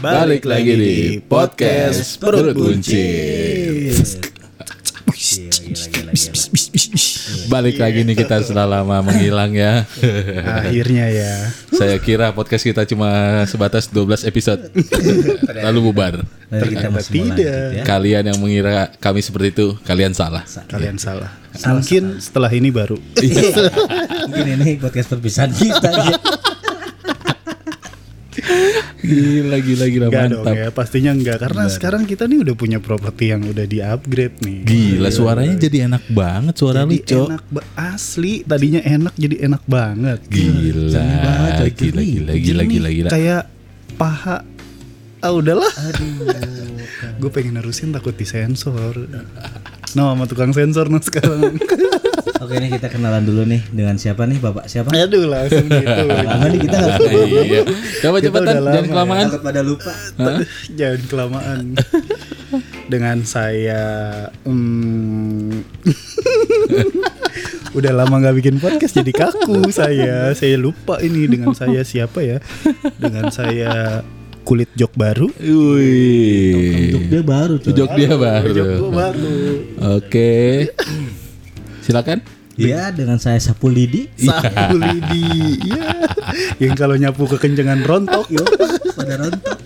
Balik lagi di podcast Perut Kunci. Balik lagi nih kita setelah lama menghilang ya. Akhirnya ya. Saya kira podcast kita cuma sebatas 12 episode. Lalu bubar. Ternyata tidak. ya. Kalian yang mengira kami seperti itu, kalian salah. Kalian salah. Mungkin setelah ini baru. Mungkin ini podcast perpisahan kita. Gila gila gila dong mantap. ya, pastinya enggak karena sekarang kita nih udah punya properti yang udah di-upgrade nih. Gila suaranya jadi enak banget suara lu, Cok. enak ba- asli, tadinya enak jadi enak banget. Gila, banget, gila, gila, gila, Jernih, gila, gila. Kayak paha Ah udahlah. Gue pengen nerusin takut disensor. No, sama tukang sensor no sekarang. Oke nih kita kenalan dulu nih dengan siapa nih Bapak siapa? Aduh langsung gitu. Lama nih kita nggak Iya. Coba cepetan, jangan ya. kelamaan. takut pada lupa. Jangan kelamaan. Dengan saya hmm, Udah lama nggak bikin podcast jadi kaku saya. Saya lupa ini dengan saya siapa ya? Dengan saya kulit jok baru. Wih. Untuk dia baru. Jok dia baru. Jok gua baru. Oke. Silakan. Iya dengan saya Sapu Lidi. Sapu lidi. Iya. Yang kalau nyapu kekencengan rontok yo. Pada rontok.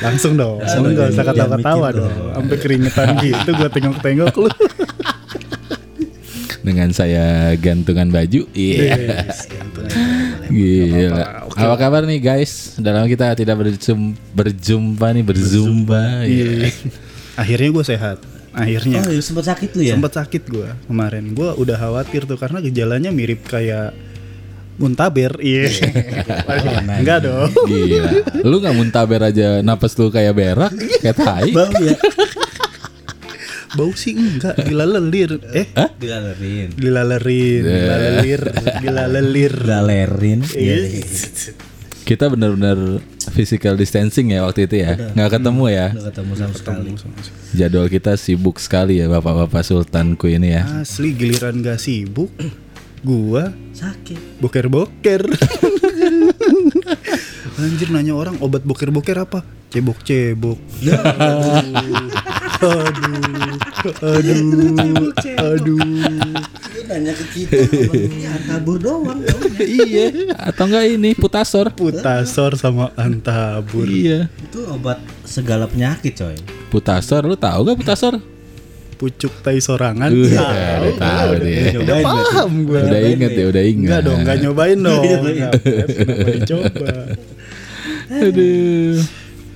Langsung dong. Langsung Langsung nggak dong, usah jangan ketawa-ketawa dong. Sampai keringetan gitu gua tengok-tengok lu. Dengan saya gantungan baju. Iya. Gila. Apa kabar nih guys? Dalam kita tidak berjum, berjumpa nih berzumba. Iya. Akhirnya gue sehat. Akhirnya. Oh iya sempat sakit lu ya? Sempet sakit gue kemarin. Gue udah khawatir tuh karena gejalanya mirip kayak muntaber. Iya. Enggak dong. Gila. Lu nggak muntaber aja napas lu kayak berak, kayak tai. Bau ya? Bau sih enggak. Dilalelir. Eh? Dilalerin. Dilalerin. Dilalelir. Dilalelir. Dilalerin. Iya. Kita benar-benar physical distancing ya waktu itu ya. Nggak ketemu ya. Udah ketemu sama sekali. Jadwal kita sibuk sekali ya Bapak-bapak sultanku ini ya. Asli giliran gak sibuk. Gua Sakit. boker-boker. Anjir nanya orang obat boker-boker apa? Cebok-cebok. aduh. Aduh. Aduh. Lu nanya ke kita. Ya kabur doang. iya. Atau enggak ini putasor. Putasor sama antabur. Iya. Itu obat segala penyakit coy. Putasor lu tahu gak putasor? Pucuk tai sorangan. Uh, Tahu. udah tahu dia. Udah paham gue. Udah inget ya, udah inget. Enggak dong, enggak nyobain dong. Enggak, Kenapa dicoba? Aduh.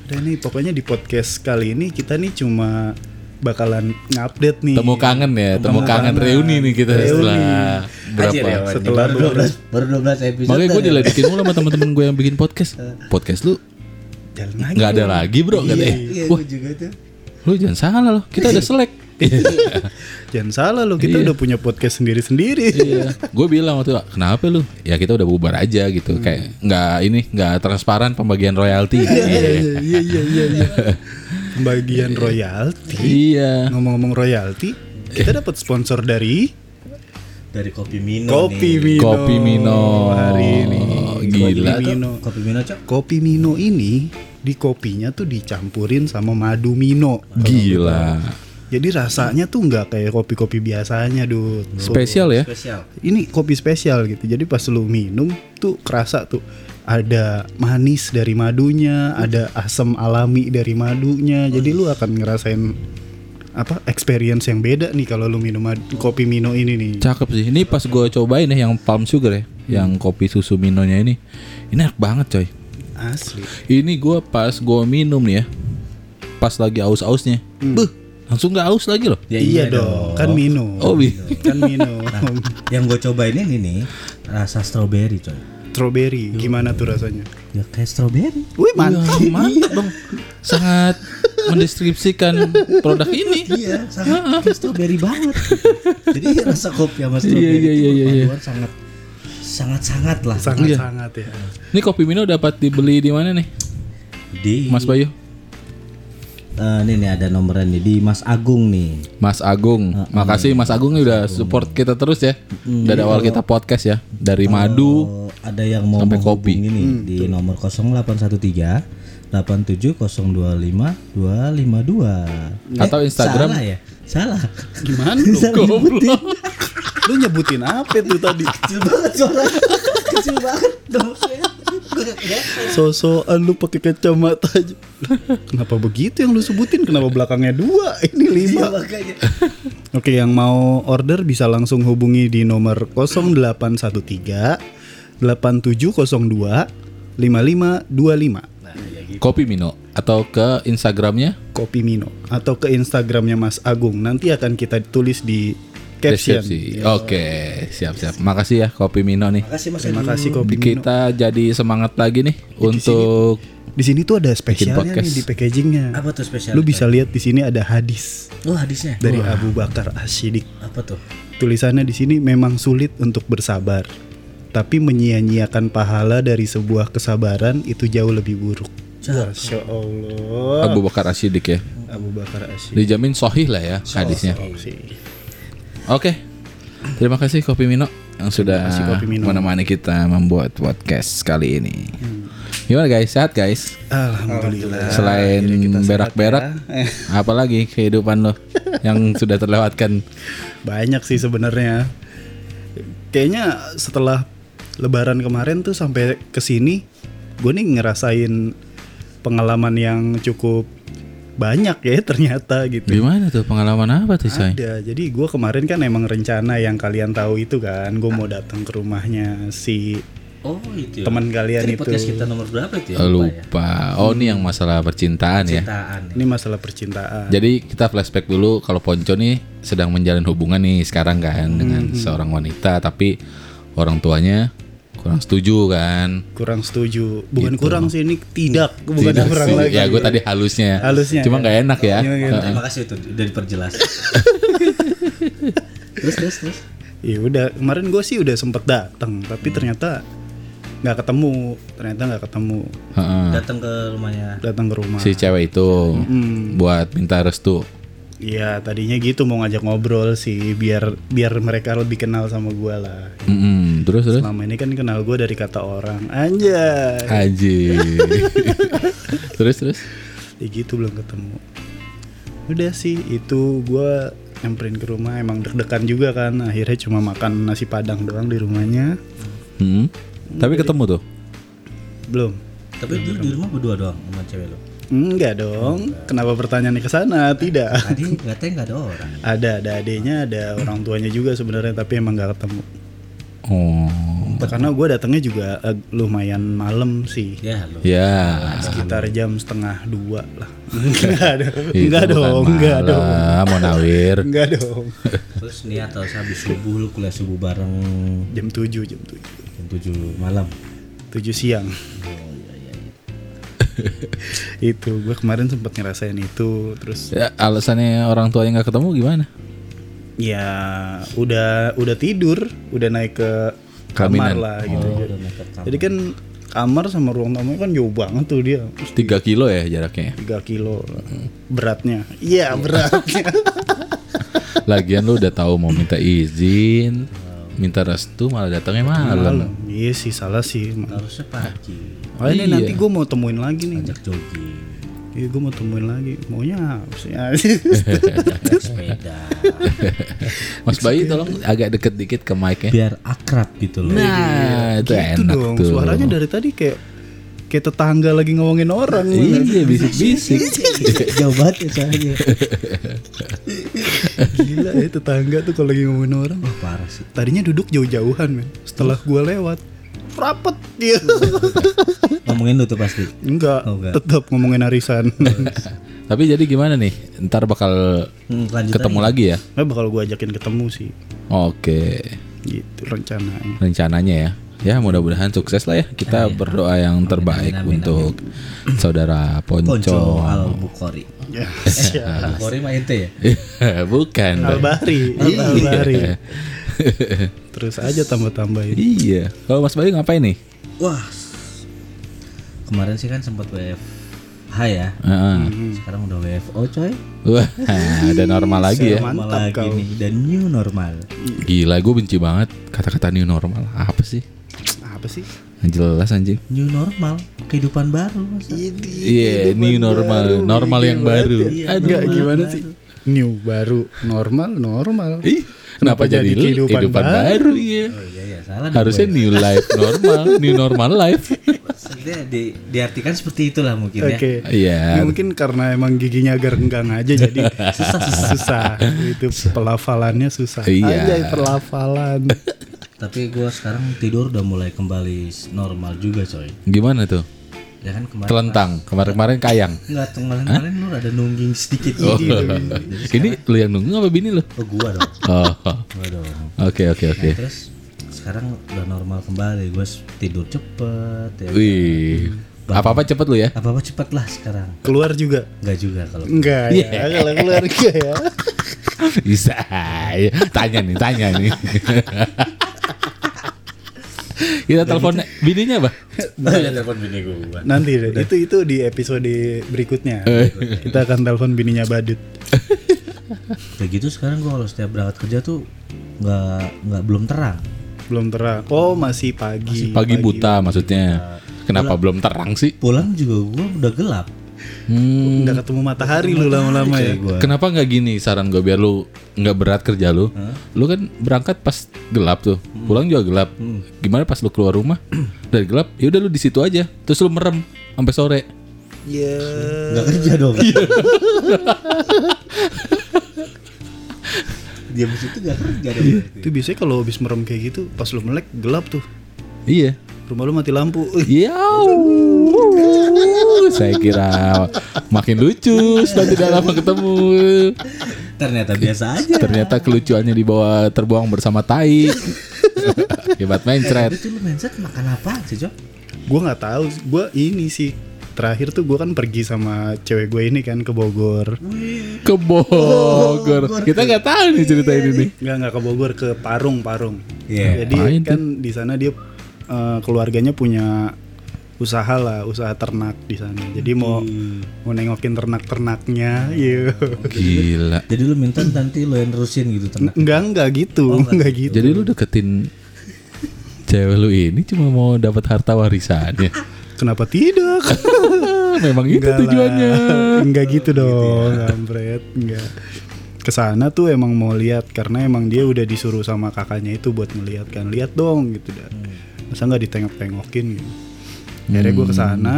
Udah nih, pokoknya di podcast kali ini kita nih cuma bakalan ngupdate nih. Temu kangen ya, temu kangen reuni nih kita Reuni. setelah berapa? Ya. Setelah baru 12 baru 12 episode. Makanya gue ya. diledekin mulu sama temen-temen gue yang bikin podcast. Podcast lu Jalan lagi. ada lagi bro katanya. Iya, Wah juga tuh. lu jangan salah loh, kita ada selek. Jangan salah lo, kita Iya. udah punya podcast sendiri-sendiri. iya. Gue bilang waktu itu, kenapa lu? Ya kita udah bubar aja gitu. Kayak nggak ini nggak transparan pembagian royalti. Iya. Iya iya iya iya. Pembagian royalti. Iya. Ngomong-ngomong royalti, kita dapat sponsor dari Dari Kopi Mino Kopi nih. Mino. Kopi Mino hari ini. Gila. Kopi Mino. Kopi Mino cok. Kopi Mino ini di kopinya tuh dicampurin sama madu Mino. Gila. Jadi rasanya tuh nggak kayak kopi-kopi biasanya, Dut. Spesial ya. Spesial. Ini kopi spesial gitu. Jadi pas lu minum tuh kerasa tuh ada manis dari madunya, ada asam alami dari madunya. Jadi lu akan ngerasain apa experience yang beda nih kalau lu minum kopi Mino ini nih. Cakep sih. Ini pas gue cobain ya yang palm sugar ya, yang kopi susu minonya ini, ini enak banget coy. Asli. Ini gue pas gue minum nih ya, pas lagi aus-ausnya, Beuh, langsung nggak aus lagi loh. Ya iya, dong, kan Mino. Oh, kan Mino. Yang gue cobain ini nih rasa strawberry coy. Strawberry, gimana tuh rasanya? Ya kayak strawberry. Wih mantap. Wah, mantap dong. Sangat mendeskripsikan produk ini. Iya, sangat kayak strawberry banget. Jadi rasa kopi sama Iya, strawberry iya, itu iya, iya, perpaduan sangat sangat sangat lah. Sangat-sangat ya. Ini kopi Mino dapat dibeli di mana nih, Di Mas Bayu? Eh, ini nih ada nomornya nih di Mas Agung nih. Mas Agung. Makasih Mas Agung nih udah support kita terus ya. Dari awal kita podcast ya. Dari madu ada yang mau Sampai kopi. menghubungi nih di nomor 0813 87025 Atau Instagram. Salah ya? Salah. Gimana lu? Nyebutin. lu nyebutin apa tuh tadi? Kecil banget suaranya. Kecil banget. Sosokan lu pakai kacamata aja. Kenapa begitu yang lu sebutin? Kenapa belakangnya dua? Ini lima. Makanya. Oke, yang mau order bisa langsung hubungi di nomor 0813 8702 5525 Kopi Mino atau ke Instagramnya Kopi Mino atau ke Instagramnya Mas Agung. Nanti akan kita tulis di. Deskripsi. Oke, siap-siap. Makasih ya Kopi Mino nih. Makasih Mas Terima kasih Kopi Mino. Kita jadi semangat lagi nih untuk Di sini tuh ada spesialnya nih di packagingnya. Apa tuh spesial? Lu bisa lihat di sini ada hadis Oh hadisnya. dari Abu Bakar Ashidik. Apa tuh? Tulisannya di sini memang sulit untuk bersabar, tapi menyia-nyiakan pahala dari sebuah kesabaran itu jauh lebih buruk. Masya Allah. Abu Bakar Ashidik ya. Abu Bakar Ashidik. Dijamin sohih lah ya hadisnya. Oke. Terima kasih Kopi Mino yang sudah menemani kita membuat podcast kali ini. Gimana guys? Sehat guys? Alhamdulillah. Selain berak-berak, ya. Apalagi kehidupan lo yang sudah terlewatkan? banyak sih sebenarnya. Kayaknya setelah Lebaran kemarin tuh sampai ke sini, gue nih ngerasain pengalaman yang cukup banyak ya ternyata gitu. Gimana tuh pengalaman apa tuh coy? Ada. Jadi gue kemarin kan emang rencana yang kalian tahu itu kan, gue mau datang ke rumahnya si Oh itu ya. teman kalian itu. podcast kita nomor berapa itu ya? Oh, Lupa ya. lupa. Oh ini yang masalah percintaan ya. Cintaan. ya. Ini masalah percintaan. Jadi kita flashback dulu kalau Ponco nih sedang menjalin hubungan nih sekarang kan dengan Hmm. seorang wanita tapi orang tuanya kurang setuju kan. kurang setuju. Bukan kurang sih ini tidak, bukan Gitu. Tidak kurang sih. lagi. Ya gue tadi halusnya. Halusnya, Cuma ya. nggak enak ya. Iya, iya. Terima kasih itu udah diperjelas. terus terus terus. Ya udah, kemarin gue sih udah sempet datang, tapi ternyata nggak ketemu, ternyata nggak ketemu. Heeh. Datang ke rumahnya. Datang ke rumah. Si cewek itu Hmm. buat minta restu. Iya, tadinya gitu mau ngajak ngobrol sih, biar biar mereka lebih kenal sama gue lah. Mm-mm. Terus terus. Selama ini kan kenal gue dari kata orang, anjay. Haji. terus terus. Ya gitu belum ketemu. Udah sih, itu gue nyamperin ke rumah emang deg-degan juga kan. Akhirnya cuma makan nasi padang doang di rumahnya. Hmm. Tapi ketemu tuh. Belum. Tapi di, di rumah berdua doang sama cewek lo. Enggak dong. Kenapa pertanyaannya ke sana? Tidak. Tadi katanya nggak ada orang. Ada, ada adiknya, ada orang tuanya juga sebenarnya, tapi emang nggak ketemu. Oh. Karena gue datangnya juga eh, lumayan malam sih, Ya lo. Ya. sekitar jam setengah dua lah. Enggak ada, enggak dong, enggak dong, Mau nawir. enggak dong. Terus niat atau habis subuh lu kuliah subuh bareng Jam 7, jam 7. jam 7 malam. 7 siang. itu gue kemarin sempat ngerasain itu terus Ya, alasannya orang tuanya nggak ketemu gimana? ya udah udah tidur udah naik ke kamar Pelaminan. lah gitu Oh, jadi, udah naik ke kamar. jadi kan kamar sama ruang tamu kan jauh banget tuh dia 3 kilo ya jaraknya. 3 kilo beratnya iya beratnya Lagian lu udah tahu mau minta izin, minta restu malah datangnya malam. iya sih salah sih Harusnya pagi. Oh ini Iya. nanti gue mau temuin lagi nih Ajak jogging. iya gue mau temuin lagi maunya sepeda. Mas Bayu tolong agak deket dikit ke mic-nya. Biar akrab gitu loh. Nah, itu gitu enak dong tuh. suaranya dari tadi kayak kayak tetangga lagi ngomongin orang Iya, bisik-bisik. Jauh banget ya soalnya. gila ya tetangga tuh kalau lagi ngomongin orang Wah parah sih. tadinya duduk jauh-jauhan men setelah gua lewat rapet dia Ngomongin lu tuh pasti. enggak, Oh, enggak. tetap ngomongin arisan Tapi jadi gimana nih? Ntar bakal Hmm, lanjut ketemu lagi ya? nggak bakal gua ajakin ketemu sih Oke. gitu rencananya Rencananya ya. Ya mudah-mudahan sukses lah ya. Kita berdoa yang terbaik amin, untuk saudara Ponco Ponco. Al Bukhari. ya Al Bukhari mah ya. Bukan. Al-Bahri Iya. Al-Bahri terus aja tambah-tambahin Iya. Kalau Mas Bayu ngapain nih? Wah. Kemarin sih kan sempat WFH ya. Heeh. Sekarang udah WFO coy. Wah, ada normal lagi ya. Normal Mantap lagi kau. nih dan new normal. Gila, gue benci banget kata-kata new normal. Apa sih? apa sih jelas anjing. New normal, kehidupan baru. masa. Iya, new normal, normal yang baru. Iya, gimana baru. sih? New baru, normal, normal. Ih, kenapa Kenapa jadi, jadi kehidupan, kehidupan baru? Iya. Oh iya ya salah. Harusnya gue. new life normal, new normal life. Maksudnya di, diartikan seperti itulah mungkin ya. Oke. Iya. Ya, mungkin karena emang giginya agak renggang aja jadi susah susah. Itu pelafalannya susah. Iya. Anjay pelafalan. Tapi gue sekarang tidur udah mulai kembali normal juga coy. Gimana tuh? Ya kan kemarin Telentang, kemarin-kemarin kayang. Enggak, kemarin-kemarin lu ada nungging sedikit Oh. gitu. Ini lu yang nunggu apa bini lu? Oh gua dong. Oh, Gua dong. oke oke oke. Nah, terus sekarang udah normal kembali. Gue tidur cepet ya. Wih, apa apa cepet lu ya? Apa-apa cepet lah sekarang. Keluar juga. Enggak juga kalau Enggak ya, kalau keluar enggak ya. Bisa. ya. Tanya nih, tanya nih. Kita telepon bininya, Bah. Oh, ya telepon bini gua. Nanti deh, itu itu di episode berikutnya. Eh. Kita akan telepon bininya Badut. Kayak gitu sekarang gua kalau setiap berangkat kerja tuh nggak nggak belum terang. Belum terang. Oh, masih pagi. Pagi buta maksudnya. Kenapa belum terang sih? Pulang juga gua udah gelap. Hmm, Nggak ketemu matahari lu lama-lama ya. Gua. kenapa nggak gini saran gue biar lu nggak berat kerja lu? Lu kan berangkat pas gelap tuh, pulang juga gelap. Gimana pas lu keluar rumah dari gelap? Ya udah lu di situ aja, terus lu merem sampai sore. Ya. Nggak kerja dong. Dia di situ nggak kerja dong. Itu biasanya kalau habis merem kayak gitu, pas lu melek gelap tuh. Iya. Rumah lu mati lampu. Iya. Saya kira makin lucu setelah tidak lama ketemu. Ternyata biasa aja. Ternyata kelucuannya dibawa terbuang bersama tai. Hebat mencret. Itu lu mindset makan apa sih, Jok? Gua nggak tahu. Gua ini sih terakhir tuh gua kan pergi sama cewek gue ini kan ke Bogor. Ke Bogor. Kita nggak tahu nih cerita ini nih. Nggak nggak ke Bogor ke Parung Parung. Iya. Jadi Ngapain kan di sana dia eh, keluarganya punya usaha lah, usaha ternak di sana. Jadi mau mau nengokin ternak-ternaknya. Iya. Gila. Jadi lu minta nanti lu yang terusin gitu ternak. Enggak enggak gitu, enggak gitu. Jadi lu deketin cewek lu ini cuma mau dapat harta warisannya. Kenapa tidak? Memang itu Enggak tujuannya. Enggak gitu dong, kampret. Enggak. Ke sana tuh emang mau lihat karena emang dia udah disuruh sama kakaknya itu buat ngeliat kan. Lihat dong gitu dah. Masa nggak ditengok-tengokin gitu. Akhirnya gue ke sana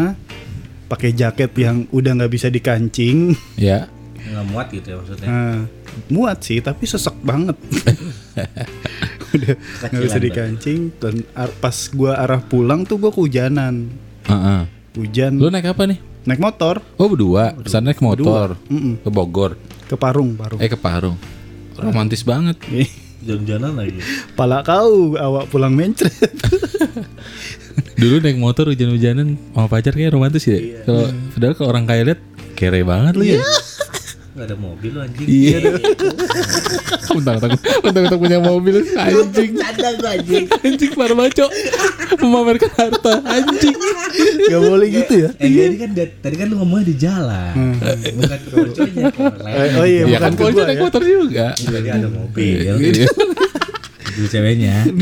pakai jaket yang udah nggak bisa dikancing. Ya. Nggak muat gitu ya maksudnya. Nah, muat sih tapi sesek banget. udah nggak bisa dikancing. Dan pas gua arah pulang tuh gua kehujanan. Heeh. Hujan. Lu naik apa nih? Naik motor Oh berdua, pesan naik motor ke Bogor, ke Parung, Parung. eh ke Parung. Romantis banget. Jalan-jalan lagi. Pala kau awak pulang mencret. Dulu naik motor hujan-hujanan sama pacar kayak romantis ya. Kalau padahal kalau orang kaya lihat kere banget lu ya. Nggak ada mobil lu anjing. Iya. Mentang-mentang mentang-mentang punya mobil anjing. Ada gua anjing. Anjing para maco memamerkan harta anjing. Gak boleh gitu ya. Eh tadi kan tadi kan lu ngomongnya di jalan. Bukan ke. Eh, oh iya, Ya bukan kan naik ya. motor juga. Tadi ada mobil. Iya. Dulu ceweknya.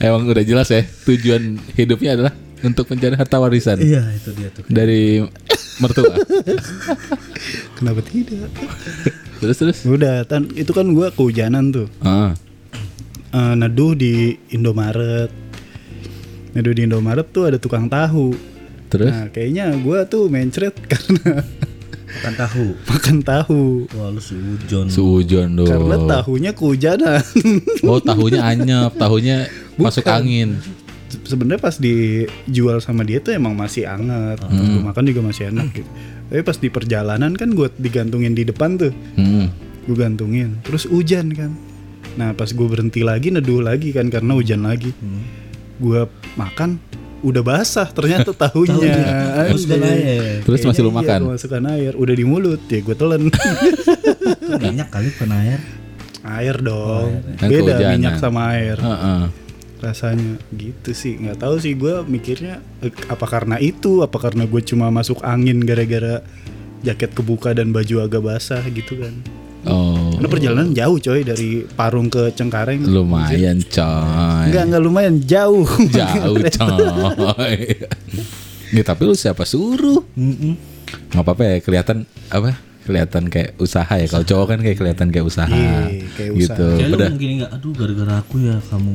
Emang udah jelas ya tujuan hidupnya adalah untuk mencari harta warisan Iya itu dia tuh. dari mertua. Kenapa tidak? Terus terus. Udah, tan itu kan gua kehujanan tuh. Ah. Eh, neduh di Indomaret. Neduh di Indomaret tuh ada tukang tahu. Terus Nah, kayaknya gua tuh mencret karena Makan tahu. makan tahu. Wah lu sujon. sujon dong. Karena tahunya kehujanan. Oh tahunya anyep, tahunya masuk angin. Se- Sebenarnya pas dijual sama dia tuh emang masih anget. Pas gua makan juga masih enak gitu. Tapi pas di perjalanan kan gue digantungin di depan tuh. Hmm. Gue gantungin. Terus hujan kan. Nah pas gue berhenti lagi neduh lagi kan karena hujan lagi. Gue makan udah basah ternyata tahunya. Masukkan air. Terus masih lu Iya, makan. gua masukkan air. Udah di mulut ya gue telan. Minyak kali bukan air. air dong. Kan Beda minyak sama air. Heeh. Rasanya gitu sih nggak tahu sih gue mikirnya eh, apa karena itu apa karena gue cuma masuk angin gara-gara jaket kebuka dan baju agak basah gitu kan Oh. Karena perjalanan jauh coy dari Parung ke Cengkareng. Lumayan coy. Enggak enggak lumayan jauh. Jauh coy. Ya, tapi lu siapa suruh? Nggak apa-apa ya kelihatan apa? Kelihatan kayak usaha ya. Kalau cowok kan kayak kelihatan kayak usaha. Iya, kayak gitu. Jadi lu Pada mungkin nggak, aduh gara-gara aku ya kamu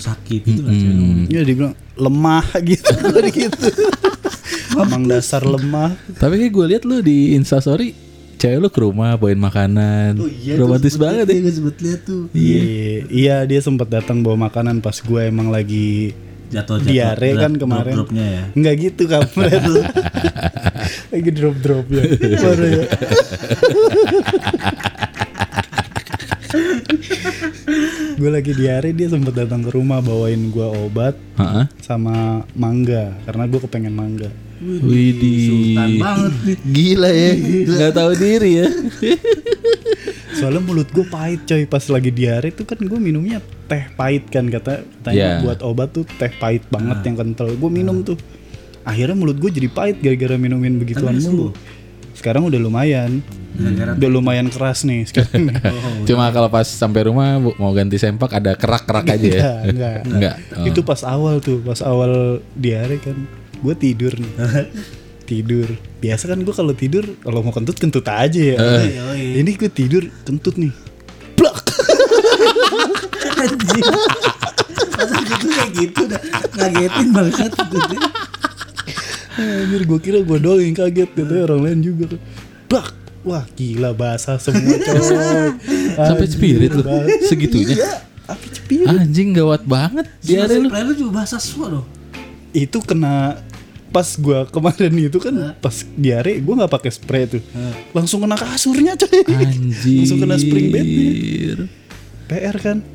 sakit gitu cewek ngomong. Ya dibilang lemah gitu gitu. Emang dasar lemah. Tapi kayak gue lihat lu di Instastory cewek lu ke rumah bawain makanan. Romantis banget ya. Gue sempet lihat tuh. Iya, iya dia sempat datang bawa makanan pas gue emang lagi Jatuh-jatuh. diare drop- kan kemarin. Drop-dropnya ya. Enggak gitu kampret lu. lagi drop-drop ya. Baru ya. gue lagi diare dia sempat datang ke rumah bawain gue obat Heeh. sama mangga karena gue kepengen mangga. Widih. Sultan banget nih. Gila ya. Nggak tahu diri ya. Soalnya mulut gue pahit coy pas lagi diare tuh kan gue minumnya teh pahit kan kata katanya Iya. buat obat tuh teh pahit banget yang kental. Gue minum tuh. Akhirnya mulut gue jadi pahit gara-gara minumin begituan mulu. Sekarang udah lumayan. Gara-gara Udah lumayan keras nih sekarang. Cuma kalau pas sampai rumah bu- mau ganti sempak ada kerak-kerak aja ya. Enggak, enggak. Enggak. Oh. Itu pas awal tuh, pas awal diare kan. Gue tidur nih. tidur. Biasa kan gue kalau tidur kalau mau kentut kentut aja ya. Yoi. Ini gue tidur kentut nih. Blak. Anjing. Masa gitu kayak gitu dah. Ngagetin banget gitu. Anjir gue kira gue doang yang kaget katanya orang lain juga tuh. Blak. Wah gila basah semua coy. Sampai spirit lu bas- segitunya. Iya, spirit? Anjing gawat banget. Diare lu. Juga bahasa semua loh. Itu kena pas gua kemarin itu kan pas diare gue nggak pakai spray tuh langsung kena kasurnya coy Anjir. langsung kena spring bed PR kan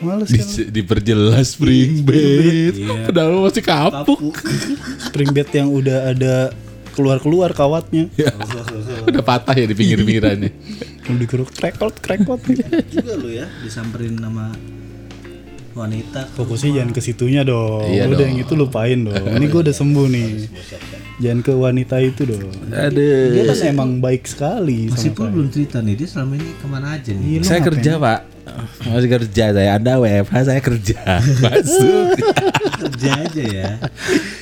males kan Di- diperjelas spring bed. Padahal masih kapuk. spring bed yang udah ada keluar-keluar kawatnya Ya. Udah patah ya di pinggir-pinggirannya. udah dikeruk krekot krekot Juga lu ya disamperin sama wanita. fokusnya jangan ke situnya dong Iya udah dong. yang itu lupain dong ini gue udah sembuh nih jangan ke wanita itu dong Aduh. dia kan emang baik sekali Masih pun belum cerita nih dia selama ini ke mana aja nih. Iya, Saya ngapain? kerja pak Masih kerja saya. Anda WFH saya kerja. Masuk. Kerja aja ya.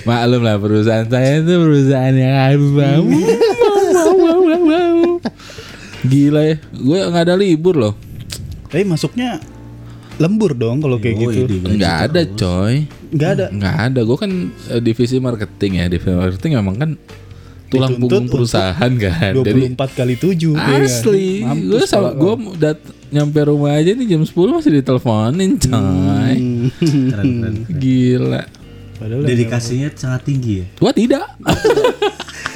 Maklum lah perusahaan saya itu perusahaan yang harus Gila ya. Gue gak ada libur loh. Tapi masuknya lembur dong kalau kayak gitu. Nggak ada coy. Nggak ada? Nggak ada. Gue kan eh, divisi marketing ya. Divisi marketing memang kan Tulang Dituntut punggung perusahaan kan? Jadi 24 kali 7 Asli. Gue sama gue dat nyampe rumah aja nih jam 10 masih diteleponin coy. Keren keren. Gila. Padahal yang Dedikasinya sangat tinggi ya. Gua tidak.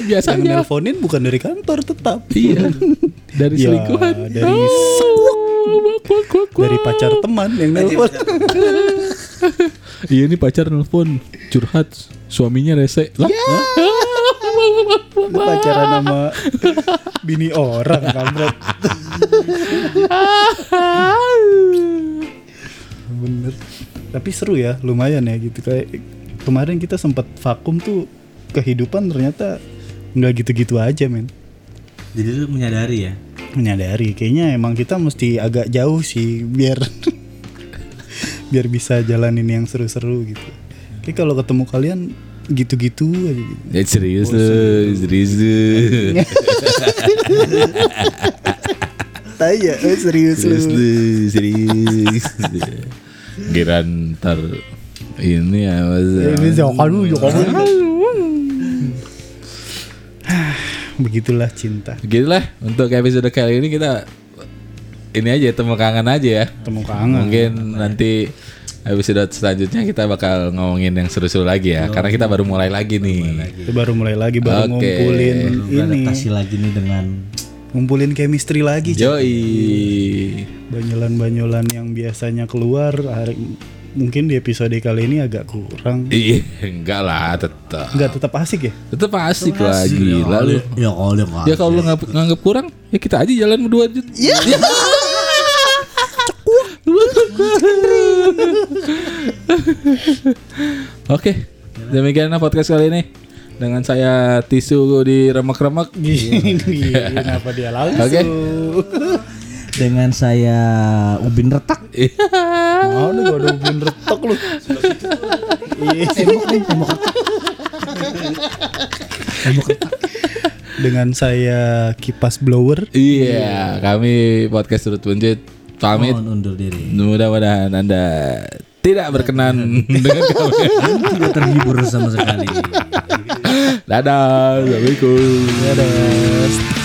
Yang Biasanya. nelponin bukan dari kantor tetap. Iya. Dari Ya, selingkuhan. dari Oh. Dari pacar teman yang nelpon. Iya nih pacar nelfon Curhat. Suaminya rese. Lah Lu pacaran sama bini orang kampret. Bener. Tapi seru ya, lumayan ya gitu kayak kemarin kita sempat vakum tuh kehidupan ternyata nggak gitu-gitu aja men. Jadi lu menyadari ya. Menyadari kayaknya emang kita mesti agak jauh sih biar biar bisa jalanin yang seru-seru gitu. Kayak kalau ketemu kalian gitu-gitu aja gitu. Ya serius lu Serius lu Tanya, eh, serius Serius lu. lu Serius ntar Ini ya masa Ini jangan lu, jangan lu. Begitulah cinta. Gitulah Untuk episode kali ini kita Ini aja temu kangen aja ya Temu kangen. Mungkin nanti episode selanjutnya kita bakal ngomongin yang seru-seru lagi ya Karena kita baru mulai lagi nih. Kita baru mulai lagi baru Oke. ngumpulin Lu ini, beradaptasi lagi nih dengan ngumpulin chemistry lagi. Yoi. Banyolan-banyolan yang biasanya keluar hari mungkin di episode kali ini agak kurang. Iya enggak lah tetap Enggak tetap asik ya? Tetap asik lah gila lu. Ya kalau nggak Ya kalau lu nganggap, nganggap kurang Ya kita aja jalan berdua aja Iya Oke Demikianlah podcast kali ini Dengan saya tisu di remak-remak Gini, kenapa dia langsung? Oke. Dengan saya Ubin Retak. Mana gak ada ubin retak lu. Iya. Tembok nih, tembok retak. Tembok retak. Dengan saya kipas blower. Iya, kami podcast Sudut Buncit pamit. Mohon undur diri. Mudah-mudahan Anda tidak berkenan dengan kami. Tidak terhibur sama sekali. Dadah, Assalamualaikum. Dadah.